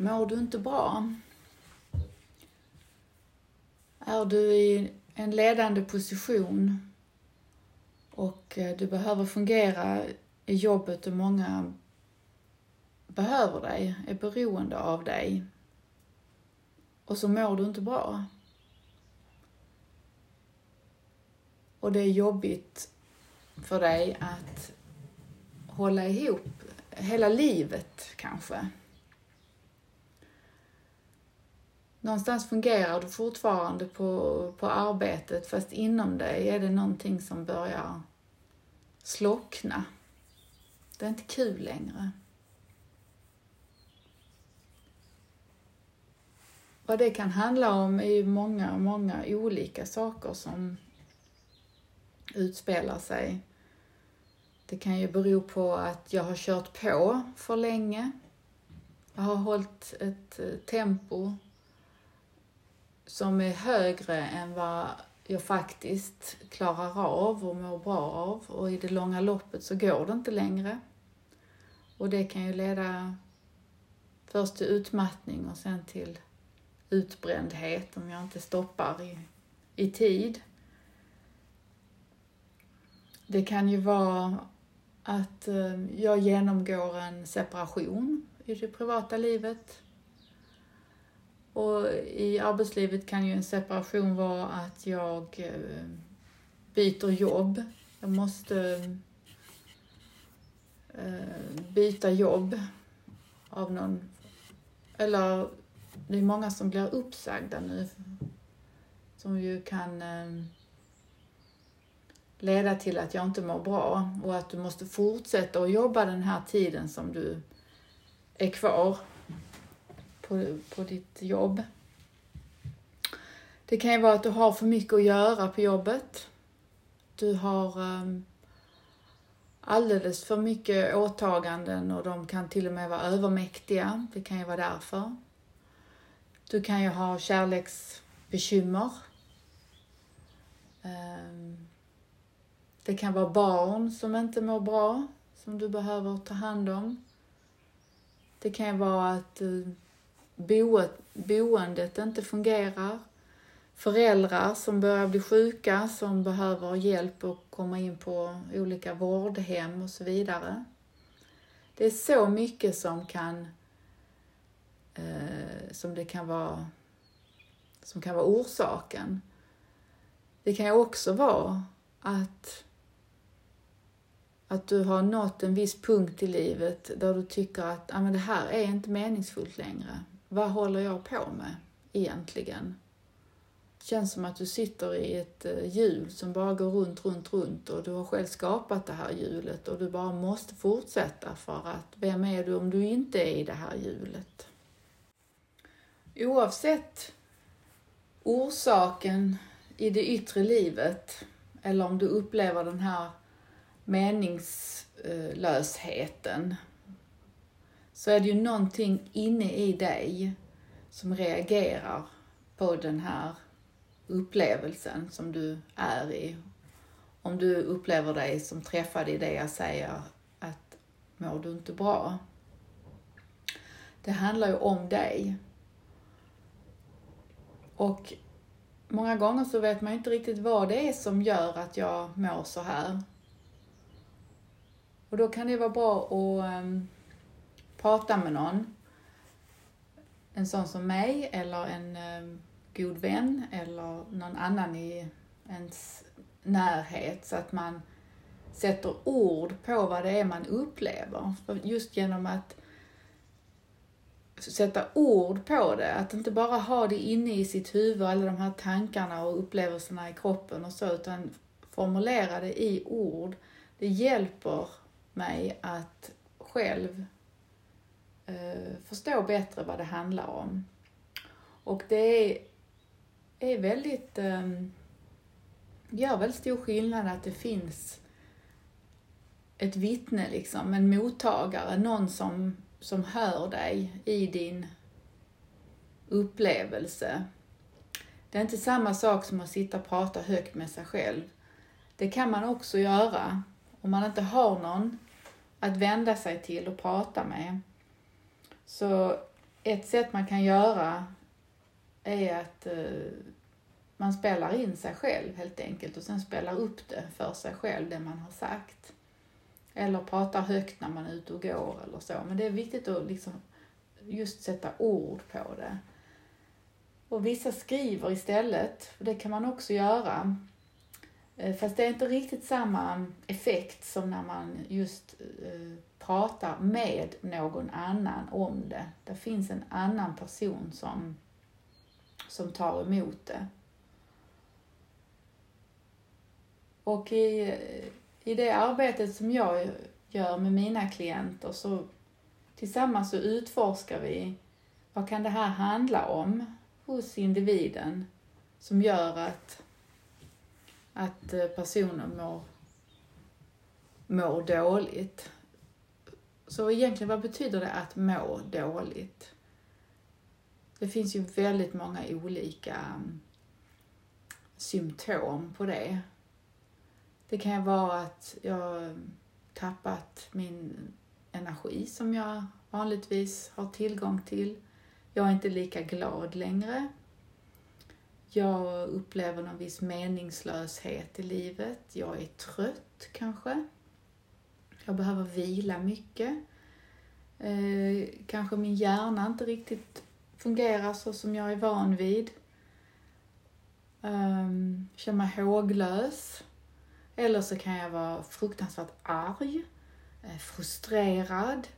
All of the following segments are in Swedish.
Mår du inte bra? Är du i en ledande position och eh, du behöver fungera i jobbet och många behöver dig, är beroende av dig och så mår du inte bra. Och det är jobbigt för dig att hålla ihop hela livet kanske. Någonstans fungerar du fortfarande på, på arbetet fast inom dig är det någonting som börjar slockna. Det är inte kul längre. Vad det kan handla om är ju många, många olika saker som utspelar sig. Det kan ju bero på att jag har kört på för länge. Jag har hållit ett eh, tempo som är högre än vad jag faktiskt klarar av och mår bra av och i det långa loppet så går det inte längre. Och det kan ju leda först till utmattning och sen till utbrändhet om jag inte stoppar i, i tid. Det kan ju vara att eh, jag genomgår en separation i det privata livet. Och i arbetslivet kan ju en separation vara att jag eh, byter jobb. Jag måste eh, byta jobb av någon, eller det är många som blir uppsagda nu som ju kan eh, leda till att jag inte mår bra och att du måste fortsätta att jobba den här tiden som du är kvar på, på ditt jobb. Det kan ju vara att du har för mycket att göra på jobbet. Du har um, alldeles för mycket åtaganden och de kan till och med vara övermäktiga. Det kan ju vara därför. Du kan ju ha kärleksbekymmer. Um, det kan vara barn som inte mår bra, som du behöver ta hand om. Det kan ju vara att eh, boendet inte fungerar. Föräldrar som börjar bli sjuka, som behöver hjälp att komma in på olika vårdhem och så vidare. Det är så mycket som kan eh, som det kan vara som kan vara orsaken. Det kan ju också vara att att du har nått en viss punkt i livet där du tycker att ah, men det här är inte meningsfullt längre. Vad håller jag på med egentligen? Det känns som att du sitter i ett eh, hjul som bara går runt, runt, runt och du har själv skapat det här hjulet och du bara måste fortsätta för att vem är du om du inte är i det här hjulet? Oavsett orsaken i det yttre livet eller om du upplever den här meningslösheten så är det ju någonting inne i dig som reagerar på den här upplevelsen som du är i. Om du upplever dig som träffad i det jag säger att mår du inte bra? Det handlar ju om dig. Och många gånger så vet man inte riktigt vad det är som gör att jag mår så här. Och då kan det vara bra att ehm, prata med någon. En sån som mig eller en ehm, god vän eller någon annan i ens närhet så att man sätter ord på vad det är man upplever. För just genom att sätta ord på det, att inte bara ha det inne i sitt huvud, alla de här tankarna och upplevelserna i kroppen och så, utan formulera det i ord. Det hjälper mig att själv Eh, förstå bättre vad det handlar om. Och det är, är väldigt, eh, gör väldigt stor skillnad att det finns ett vittne, liksom, en mottagare, någon som, som hör dig i din upplevelse. Det är inte samma sak som att sitta och prata högt med sig själv. Det kan man också göra om man inte har någon att vända sig till och prata med så ett sätt man kan göra är att eh, man spelar in sig själv helt enkelt och sen spelar upp det för sig själv, det man har sagt. Eller pratar högt när man är ute och går eller så. Men det är viktigt att liksom just sätta ord på det. Och vissa skriver istället, och det kan man också göra. Eh, fast det är inte riktigt samma effekt som när man just eh, pratar med någon annan om det. Det finns en annan person som, som tar emot det. Och i, i det arbetet som jag gör med mina klienter så tillsammans så utforskar vi vad kan det här handla om hos individen som gör att, att eh, personen mår, mår dåligt. Så egentligen, vad betyder det att må dåligt? Det finns ju väldigt många olika mm, symptom på det. Det kan ju vara att jag tappat min energi som jag vanligtvis har tillgång till. Jag är inte lika glad längre. Jag upplever någon viss meningslöshet i livet. Jag är trött kanske. Jag behöver vila mycket. Eh, kanske min hjärna inte riktigt fungerar så som jag är van vid. Eh, känner mig håglös. Eller så kan jag vara fruktansvärt arg, eh, frustrerad,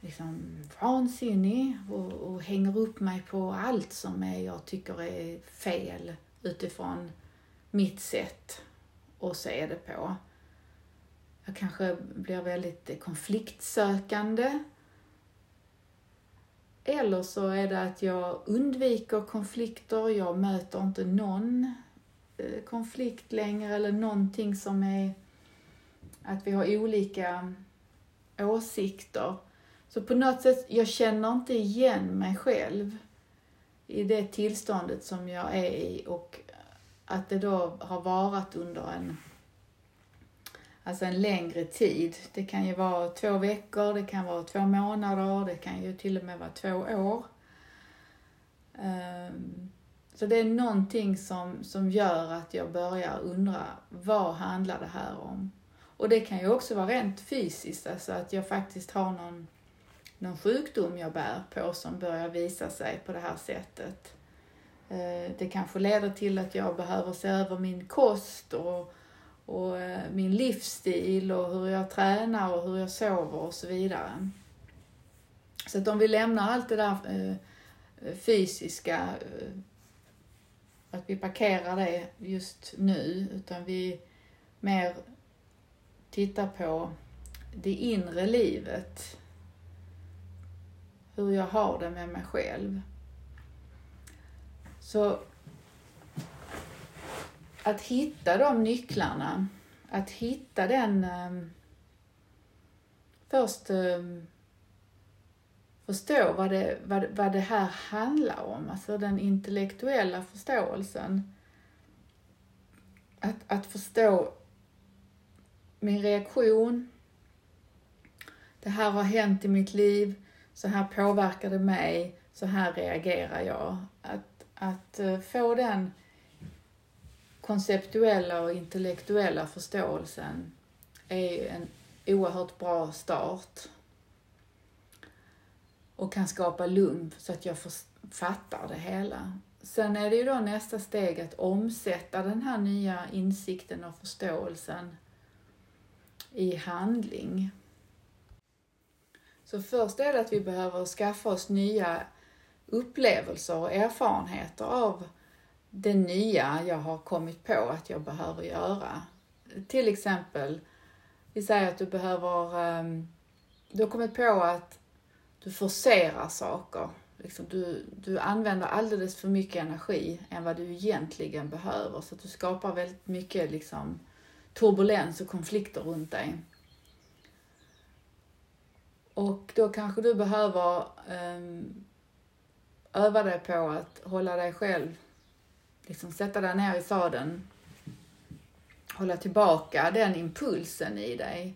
liksom vansinnig och, och hänger upp mig på allt som är, jag tycker är fel utifrån mitt sätt att se det på. Jag kanske blir väldigt konfliktsökande. Eller så är det att jag undviker konflikter, jag möter inte någon eh, konflikt längre eller någonting som är att vi har olika åsikter. Så på något sätt, jag känner inte igen mig själv i det tillståndet som jag är i och att det då har varat under en, alltså en längre tid. Det kan ju vara två veckor, det kan vara två månader, det kan ju till och med vara två år. Ehm, så det är någonting som, som gör att jag börjar undra, vad handlar det här om? Och det kan ju också vara rent fysiskt, alltså att jag faktiskt har någon, någon sjukdom jag bär på som börjar visa sig på det här sättet. Eh, det kanske leder till att jag behöver se över min kost och, och eh, min livsstil och hur jag tränar och hur jag sover och så vidare. Så att om vi lämnar allt det där eh, fysiska att vi parkerar det just nu, utan vi mer tittar på det inre livet. Hur jag har det med mig själv. Så att hitta de nycklarna, att hitta den ehm, först ehm, förstå vad det, vad, vad det här handlar om, alltså den intellektuella förståelsen. Att, att förstå min reaktion. Det här har hänt i mitt liv, så här påverkar det mig, så här reagerar jag. Att, att eh, få den konceptuella och intellektuella förståelsen är en oerhört bra start och kan skapa lugn så att jag fattar det hela. Sen är det ju då nästa steg att omsätta den här nya insikten och förståelsen i handling. Så först är det att vi behöver skaffa oss nya upplevelser och erfarenheter av det nya jag har kommit på att jag behöver göra. Till exempel, vi säger att du behöver, ehm, du har kommit på att du forcerar saker. Liksom du, du använder alldeles för mycket energi än vad du egentligen behöver så att du skapar väldigt mycket liksom, turbulens och konflikter runt dig. Och då kanske du behöver um, öva dig på att hålla dig själv, liksom sätta dig ner i sadeln, hålla tillbaka den impulsen i dig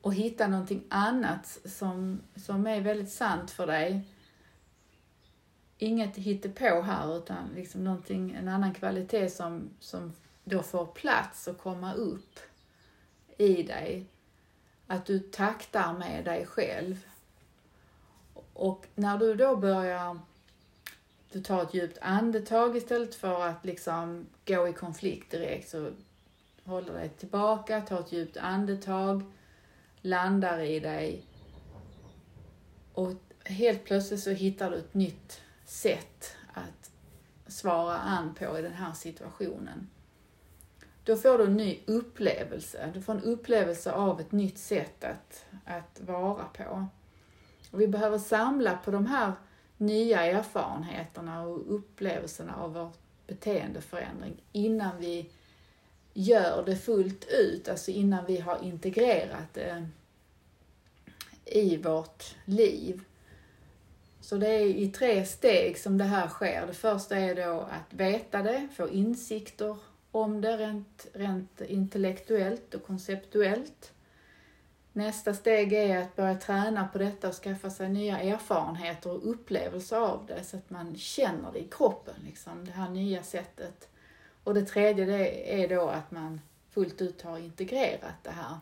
och hitta någonting annat som, som är väldigt sant för dig. inget hittepå här utan liksom någonting, en annan kvalitet som, som då får plats och komma upp i dig. Att du taktar med dig själv. Och när du då börjar, du tar ett djupt andetag istället för att liksom gå i konflikt direkt så håller dig tillbaka, tar ett djupt andetag, landar i dig och helt plötsligt så hittar du ett nytt sätt att svara an på i den här situationen. Då får du en ny upplevelse. Du får en upplevelse av ett nytt sätt att, att vara på. Och vi behöver samla på de här nya erfarenheterna och upplevelserna av vår beteendeförändring innan vi gör det fullt ut, alltså innan vi har integrerat det i vårt liv. Så det är i tre steg som det här sker. Det första är då att veta det, få insikter om det rent, rent intellektuellt och konceptuellt. Nästa steg är att börja träna på detta och skaffa sig nya erfarenheter och upplevelser av det så att man känner det i kroppen, liksom, det här nya sättet. Och det tredje det är då att man fullt ut har integrerat det här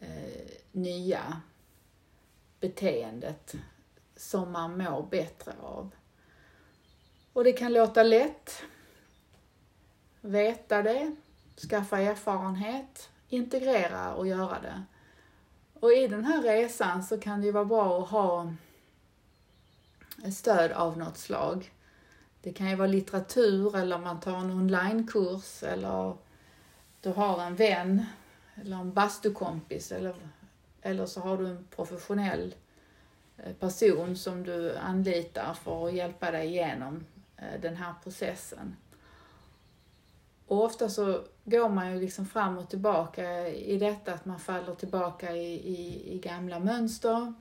eh, nya beteendet som man mår bättre av. Och det kan låta lätt. Veta det, skaffa erfarenhet, integrera och göra det. Och i den här resan så kan det ju vara bra att ha stöd av något slag. Det kan ju vara litteratur eller man tar en onlinekurs eller du har en vän eller en bastukompis eller, eller så har du en professionell eh, person som du anlitar för att hjälpa dig igenom eh, den här processen. Och ofta så går man ju liksom fram och tillbaka i detta att man faller tillbaka i, i, i gamla mönster.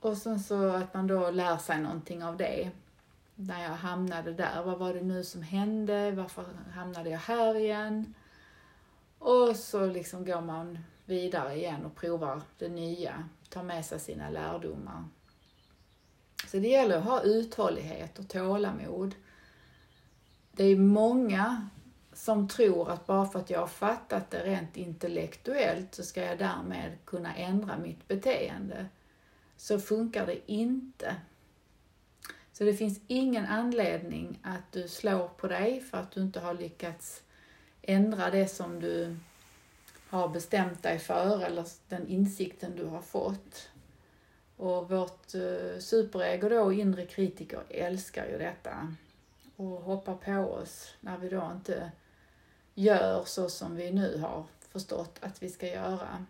Och sen så att man då lär sig någonting av det. När jag hamnade där, vad var det nu som hände? Varför hamnade jag här igen? Och så liksom går man vidare igen och provar det nya tar med sig sina lärdomar. Så det gäller att ha uthållighet och tålamod. Det är många som tror att bara för att jag har fattat det rent intellektuellt så ska jag därmed kunna ändra mitt beteende. Så funkar det inte. Så det finns ingen anledning att du slår på dig för att du inte har lyckats ändra det som du har bestämt dig för eller den insikten du har fått. Och vårt eh, superego då, inre kritiker, älskar ju detta och hoppar på oss när vi då inte gör så som vi nu har förstått att vi ska göra.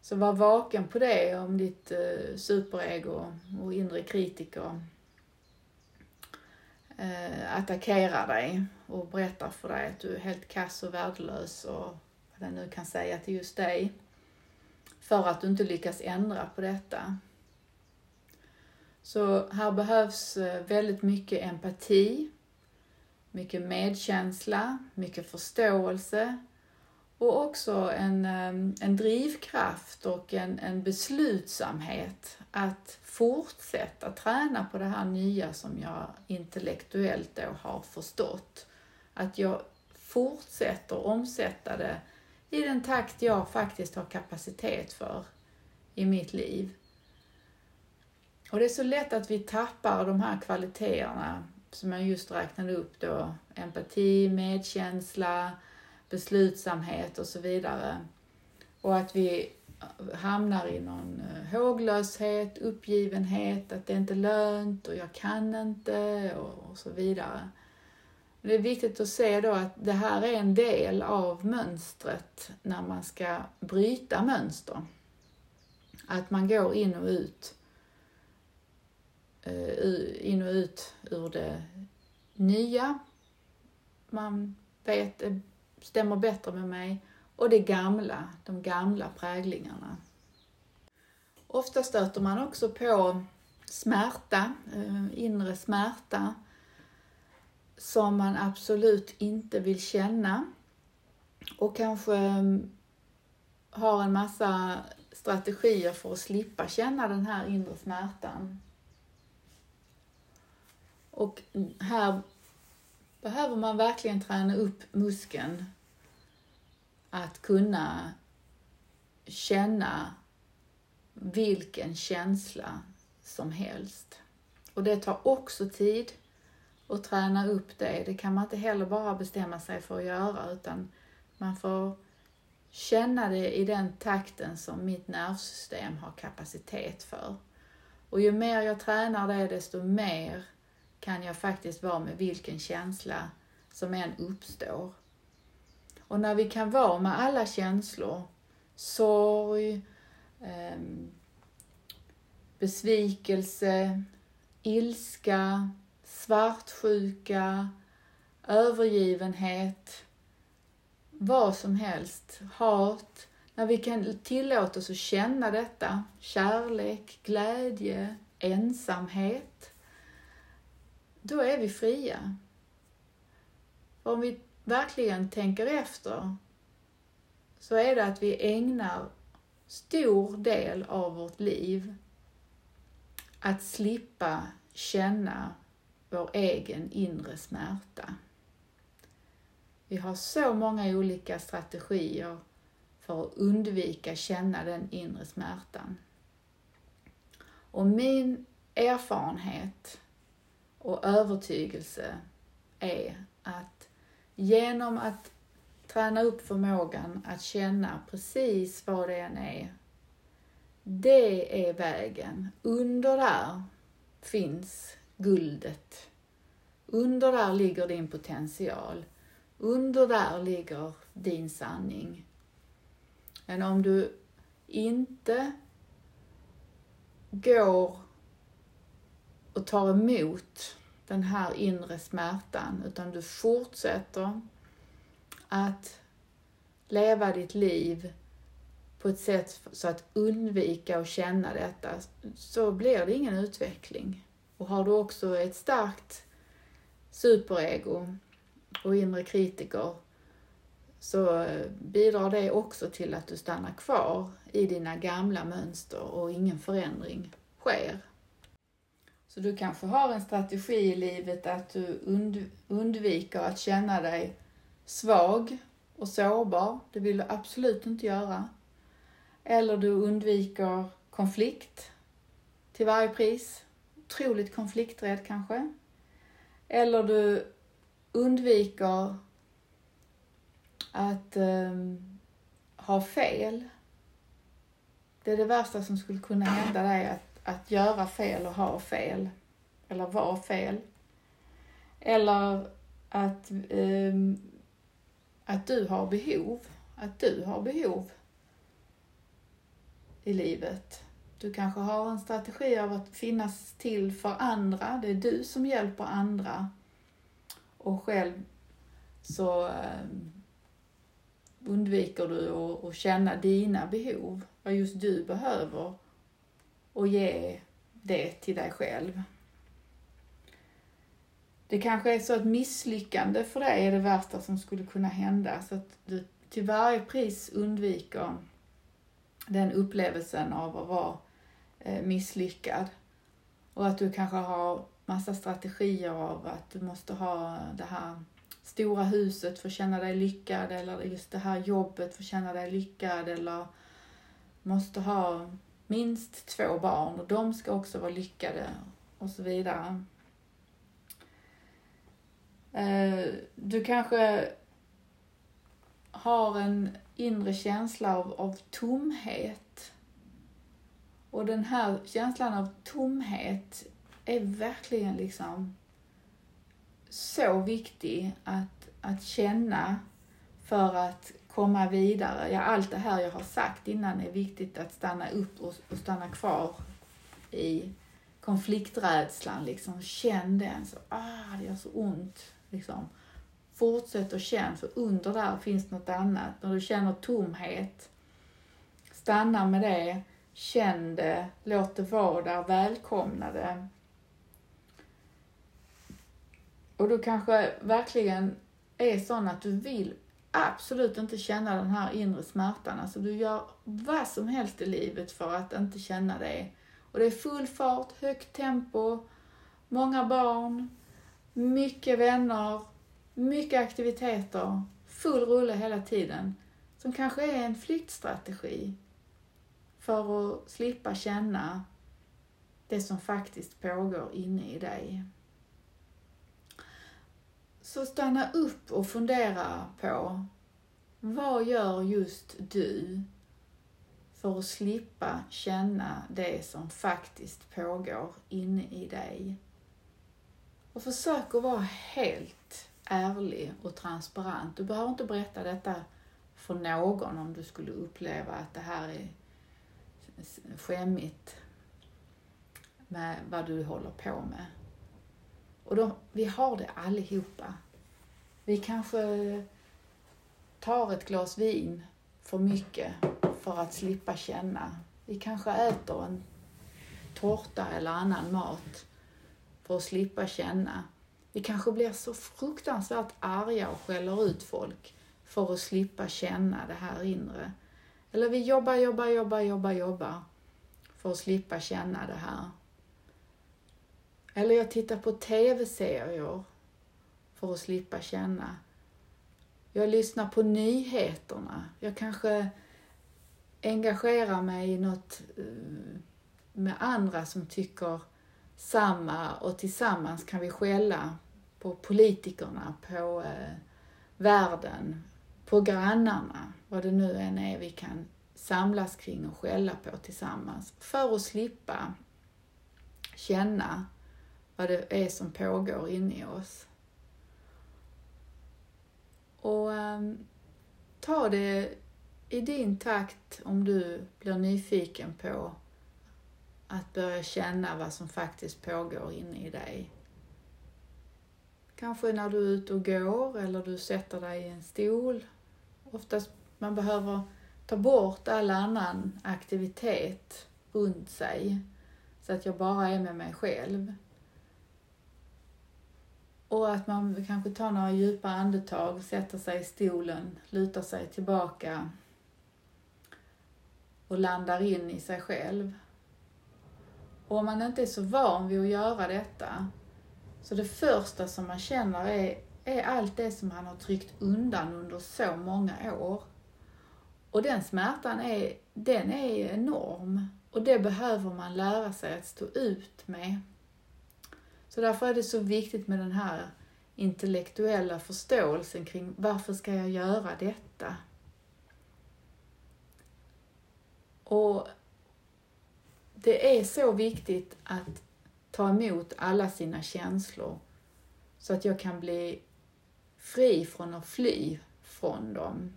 Så var vaken på det om ditt eh, superego och inre kritiker eh, attackerar dig och berättar för dig att du är helt kass och värdelös och vad den nu kan säga till just dig, för att du inte lyckas ändra på detta. Så här behövs eh, väldigt mycket empati, mycket medkänsla, mycket förståelse och också en, eh, en drivkraft och en, en beslutsamhet att fortsätta träna på det här nya som jag intellektuellt då har förstått. Att jag fortsätter omsätta det i den takt jag faktiskt har kapacitet för i mitt liv. Och det är så lätt att vi tappar de här kvaliteterna som jag just räknade upp då. Empati, medkänsla, beslutsamhet och så vidare. Och att vi hamnar i någon eh, håglöshet, uppgivenhet, att det inte är lönt och jag kan inte och, så vidare. Det är viktigt att se då att det här är en del av mönstret när man ska bryta mönster. Att man går in och ut, Eh, in och ut ur det nya. Man vet, det stämmer bättre med mig. Och det gamla, de gamla präglingarna. Ofta stöter man också på smärta, eh, inre smärta som man absolut inte vill känna och kanske eh, har en massa strategier för att slippa känna den här inre smärtan. Och här behöver man verkligen träna upp muskeln att kunna känna vilken känsla som helst. Och det tar också tid att träna upp det. Det kan man inte heller bara bestämma sig för att göra utan man får känna det i den takten som mitt nervsystem har kapacitet för. Och ju mer jag tränar det, desto mer kan jag faktiskt vara med vilken känsla som än uppstår. Och när vi kan vara med alla känslor, sorg, eh, besvikelse, ilska, svartsjuka, övergivenhet, vad som helst, hat, när vi kan tillåta oss att känna detta, kärlek, glädje, ensamhet, då är vi fria. Om vi verkligen tänker efter så är det att vi ägnar stor del av vårt liv att slippa känna vår egen inre smärta. Vi har så många olika strategier för att undvika känna den inre smärtan. Och min erfarenhet och övertygelse är att genom att träna upp förmågan att känna precis vad det än är, det är vägen. Under där finns guldet. Under där ligger din potential. Under där ligger din sanning. Men om du inte går och tar emot den här inre smärtan utan du fortsätter att leva ditt liv på ett sätt så att undvika att känna detta så blir det ingen utveckling. Och har du också ett starkt superego och inre kritiker så bidrar det också till att du stannar kvar i dina gamla mönster och ingen förändring sker. Så du kanske har en strategi i livet att du und undviker att känna dig svag och sårbar. Det vill du absolut inte göra. Eller du undviker konflikt till varje pris. Otroligt konflikträdd kanske. Eller du undviker att eh, ha fel. Det är det värsta som skulle kunna hända dig, att, att göra fel och ha fel. Eller vara fel. Eller att, um, att du har behov. Att du har behov i livet. Du kanske har en strategi av att finnas till för andra. Det är du som hjälper andra. Och själv så ehm, undviker du att känna dina behov, vad just du behöver och ge det till dig själv. Det kanske är så att misslyckande för dig är det värsta som skulle kunna hända, så att du till varje pris undviker den upplevelsen av att vara eh, misslyckad. Och att du kanske har massa strategier av att du måste ha det här stora huset för att känna dig lyckad eller just det här jobbet för att känna dig lyckad eller måste ha minst två barn och de ska också vara lyckade och så vidare. Eh, du kanske har en inre känsla av, av tomhet. Och den här känslan av tomhet är verkligen liksom så viktig att, att känna för att komma vidare. Ja, allt det här jag har sagt innan är viktigt att stanna upp och, och stanna kvar i konflikträdslan. Liksom. Känn den. Så, alltså. ah, det gör så ont. Liksom. Fortsätt att känna, för under där finns något annat. När du känner tomhet, stanna med det. Känn det, låt det vara där, välkomna det. och du kanske verkligen är sån att du vill absolut inte känna den här inre smärtan. Alltså du gör vad som helst i livet för att inte känna det. Och det är full fart, högt tempo, många barn, mycket vänner, mycket aktiviteter, full rulle hela tiden, som kanske är en flyktstrategi för att slippa känna det som faktiskt pågår inne i dig. Så stanna upp och fundera på vad gör just du för att slippa känna det som faktiskt pågår inne i dig? Och försök att vara helt ärlig och transparent. Du behöver inte berätta detta för någon om du skulle uppleva att det här är skämmigt med vad du håller på med. Och de, vi har det allihopa. Vi kanske tar ett glas vin för mycket för att slippa känna. Vi kanske äter en tårta eller annan mat för att slippa känna. Vi kanske blir så fruktansvärt arga och skäller ut folk för att slippa känna det här inre. Eller vi jobbar, jobbar, jobbar, jobbar, jobbar för att slippa känna det här. Eller jag tittar på tv-serier för att slippa känna. Jag lyssnar på nyheterna. Jag kanske engagerar mig i något eh, med andra som tycker samma och tillsammans kan vi skälla på politikerna, på eh, världen, på grannarna, vad det nu än är vi kan samlas kring och skälla på tillsammans för att slippa känna vad det är som pågår inne i oss. Och um, ta det i din takt om du blir nyfiken på att börja känna vad som faktiskt pågår inne i dig. Kanske när du är ute och går eller du sätter dig i en stol. Oftast man behöver ta bort all annan aktivitet runt sig så att jag bara är med mig själv. Och att man kanske tar några djupa andetag, sätter sig i stolen, lutar sig tillbaka och landar in i sig själv. Och om man inte är så van vid att göra detta, så det första som man känner är, är allt det som man har tryckt undan under så många år. Och den smärtan är, den är enorm och det behöver man lära sig att stå ut med. Så därför är det så viktigt med den här intellektuella förståelsen kring varför ska jag göra detta? Och det är så viktigt att ta emot alla sina känslor så att jag kan bli fri från att fly från dem.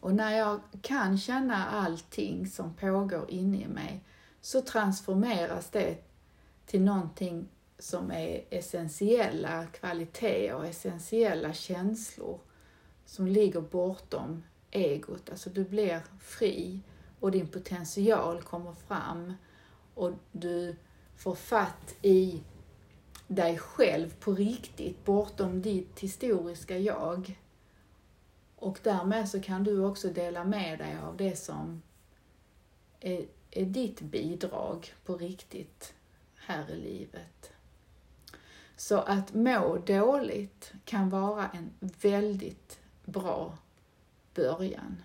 Och när jag kan känna allting som pågår inne i mig så transformeras det till någonting som är essentiella kvaliteter och essentiella känslor som ligger bortom egot. Alltså du blir fri och din potential kommer fram och du får fatt i dig själv på riktigt bortom ditt historiska jag. Och därmed så kan du också dela med dig av det som är, är ditt bidrag på riktigt här i livet. Så att må dåligt kan vara en väldigt bra början.